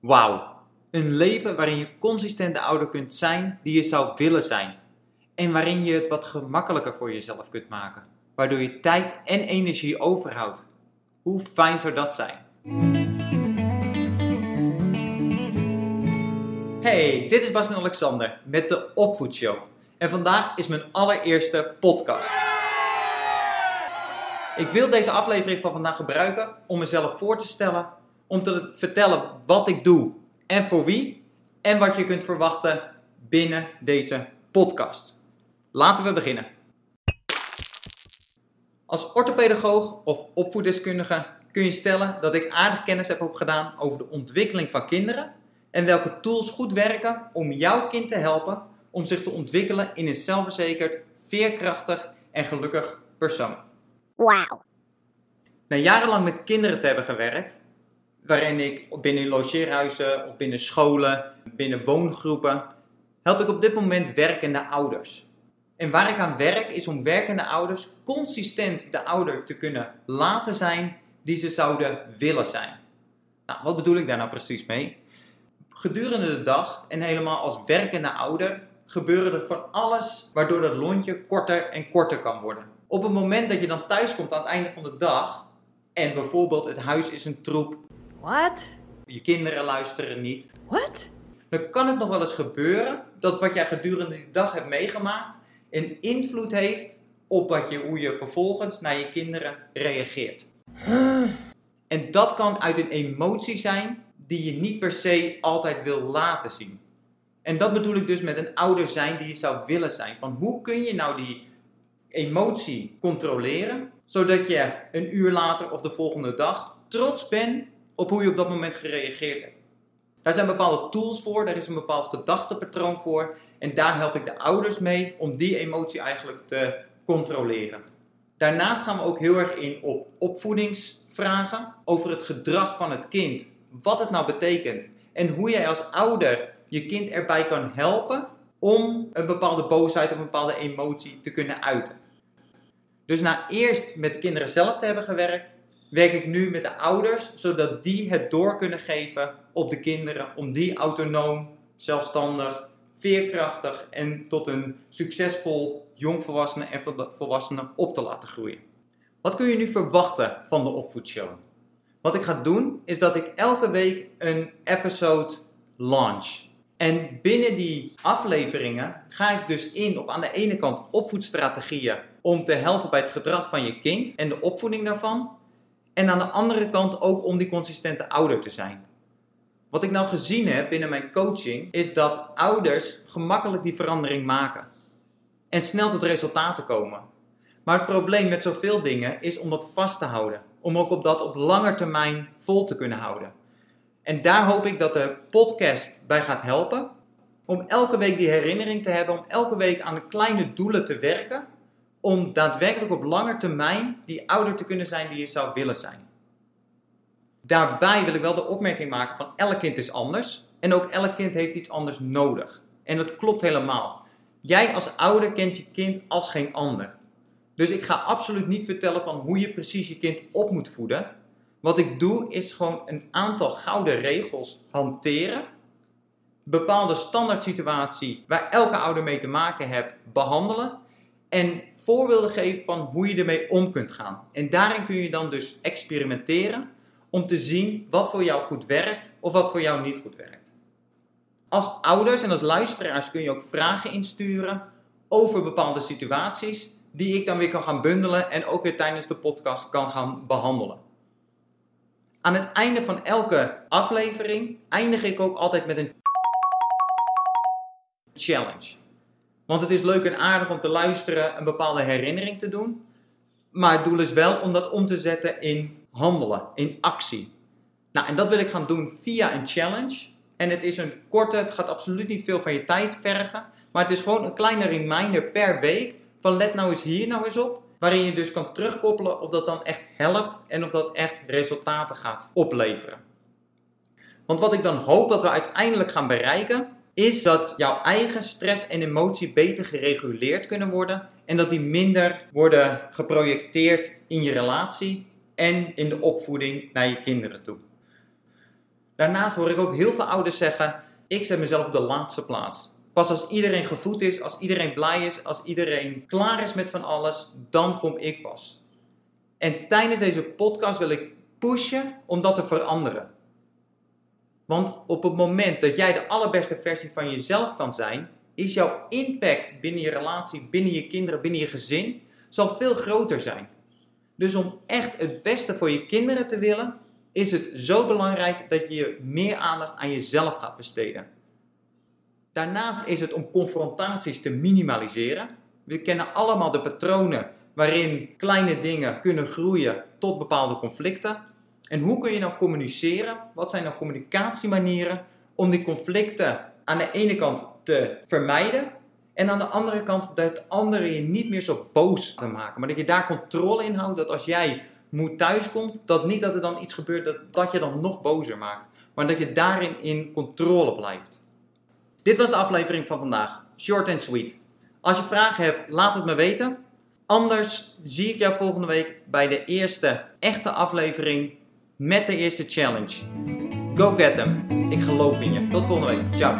Wauw, een leven waarin je consistent de ouder kunt zijn die je zou willen zijn. En waarin je het wat gemakkelijker voor jezelf kunt maken, waardoor je tijd en energie overhoudt. Hoe fijn zou dat zijn? Hey, dit is Bas en Alexander met de Opvoedshow. En vandaag is mijn allereerste podcast. Ik wil deze aflevering van vandaag gebruiken om mezelf voor te stellen, om te vertellen wat ik doe en voor wie en wat je kunt verwachten binnen deze podcast. Laten we beginnen. Als orthopedagoog of opvoeddeskundige kun je stellen dat ik aardig kennis heb opgedaan over de ontwikkeling van kinderen en welke tools goed werken om jouw kind te helpen om zich te ontwikkelen in een zelfverzekerd, veerkrachtig en gelukkig persoon. Wauw. Na jarenlang met kinderen te hebben gewerkt, waarin ik binnen logeerhuizen of binnen scholen, binnen woongroepen, help ik op dit moment werkende ouders. En waar ik aan werk is om werkende ouders consistent de ouder te kunnen laten zijn die ze zouden willen zijn. Nou, wat bedoel ik daar nou precies mee? Gedurende de dag en helemaal als werkende ouder gebeuren er van alles waardoor dat lontje korter en korter kan worden. Op het moment dat je dan thuis komt aan het einde van de dag en bijvoorbeeld het huis is een troep, What? je kinderen luisteren niet, What? dan kan het nog wel eens gebeuren dat wat jij gedurende die dag hebt meegemaakt een invloed heeft op wat je, hoe je vervolgens naar je kinderen reageert. En dat kan uit een emotie zijn die je niet per se altijd wil laten zien. En dat bedoel ik dus met een ouder zijn die je zou willen zijn. Van hoe kun je nou die emotie controleren, zodat je een uur later of de volgende dag trots bent op hoe je op dat moment gereageerd hebt. Daar zijn bepaalde tools voor, daar is een bepaald gedachtepatroon voor. En daar help ik de ouders mee om die emotie eigenlijk te controleren. Daarnaast gaan we ook heel erg in op opvoedingsvragen over het gedrag van het kind. Wat het nou betekent. En hoe jij als ouder je kind erbij kan helpen om een bepaalde boosheid of een bepaalde emotie te kunnen uiten. Dus na eerst met de kinderen zelf te hebben gewerkt, werk ik nu met de ouders, zodat die het door kunnen geven op de kinderen, om die autonoom, zelfstandig, veerkrachtig en tot een succesvol jongvolwassene en volwassene op te laten groeien. Wat kun je nu verwachten van de opvoedshow? Wat ik ga doen, is dat ik elke week een episode launch. En binnen die afleveringen ga ik dus in op aan de ene kant opvoedstrategieën om te helpen bij het gedrag van je kind en de opvoeding daarvan. En aan de andere kant ook om die consistente ouder te zijn. Wat ik nou gezien heb binnen mijn coaching is dat ouders gemakkelijk die verandering maken. En snel tot resultaten komen. Maar het probleem met zoveel dingen is om dat vast te houden. Om ook op dat op lange termijn vol te kunnen houden. En daar hoop ik dat de podcast bij gaat helpen. Om elke week die herinnering te hebben, om elke week aan de kleine doelen te werken. Om daadwerkelijk op lange termijn die ouder te kunnen zijn die je zou willen zijn. Daarbij wil ik wel de opmerking maken van elk kind is anders. En ook elk kind heeft iets anders nodig. En dat klopt helemaal. Jij als ouder kent je kind als geen ander. Dus ik ga absoluut niet vertellen van hoe je precies je kind op moet voeden. Wat ik doe is gewoon een aantal gouden regels hanteren. Bepaalde standaard situatie waar elke ouder mee te maken heeft behandelen. En voorbeelden geven van hoe je ermee om kunt gaan. En daarin kun je dan dus experimenteren om te zien wat voor jou goed werkt of wat voor jou niet goed werkt. Als ouders en als luisteraars kun je ook vragen insturen over bepaalde situaties die ik dan weer kan gaan bundelen en ook weer tijdens de podcast kan gaan behandelen. Aan het einde van elke aflevering eindig ik ook altijd met een challenge. Want het is leuk en aardig om te luisteren, een bepaalde herinnering te doen. Maar het doel is wel om dat om te zetten in handelen, in actie. Nou, en dat wil ik gaan doen via een challenge. En het is een korte, het gaat absoluut niet veel van je tijd vergen. Maar het is gewoon een kleine reminder per week van let nou eens hier nou eens op. Waarin je dus kan terugkoppelen of dat dan echt helpt en of dat echt resultaten gaat opleveren. Want wat ik dan hoop dat we uiteindelijk gaan bereiken, is dat jouw eigen stress en emotie beter gereguleerd kunnen worden en dat die minder worden geprojecteerd in je relatie en in de opvoeding naar je kinderen toe. Daarnaast hoor ik ook heel veel ouders zeggen: ik zet mezelf op de laatste plaats. Pas als iedereen gevoed is, als iedereen blij is, als iedereen klaar is met van alles, dan kom ik pas. En tijdens deze podcast wil ik pushen om dat te veranderen. Want op het moment dat jij de allerbeste versie van jezelf kan zijn, is jouw impact binnen je relatie, binnen je kinderen, binnen je gezin, zal veel groter zijn. Dus om echt het beste voor je kinderen te willen, is het zo belangrijk dat je meer aandacht aan jezelf gaat besteden. Daarnaast is het om confrontaties te minimaliseren. We kennen allemaal de patronen waarin kleine dingen kunnen groeien tot bepaalde conflicten. En hoe kun je nou communiceren? Wat zijn nou communicatiemanieren om die conflicten aan de ene kant te vermijden en aan de andere kant dat anderen je niet meer zo boos te maken, maar dat je daar controle in houdt. Dat als jij moe thuiskomt, dat niet dat er dan iets gebeurt dat, dat je dan nog bozer maakt, maar dat je daarin in controle blijft. Dit was de aflevering van vandaag. Short and sweet. Als je vragen hebt, laat het me weten. Anders zie ik jou volgende week bij de eerste echte aflevering met de eerste challenge. Go get them. Ik geloof in je. Tot volgende week. Ciao.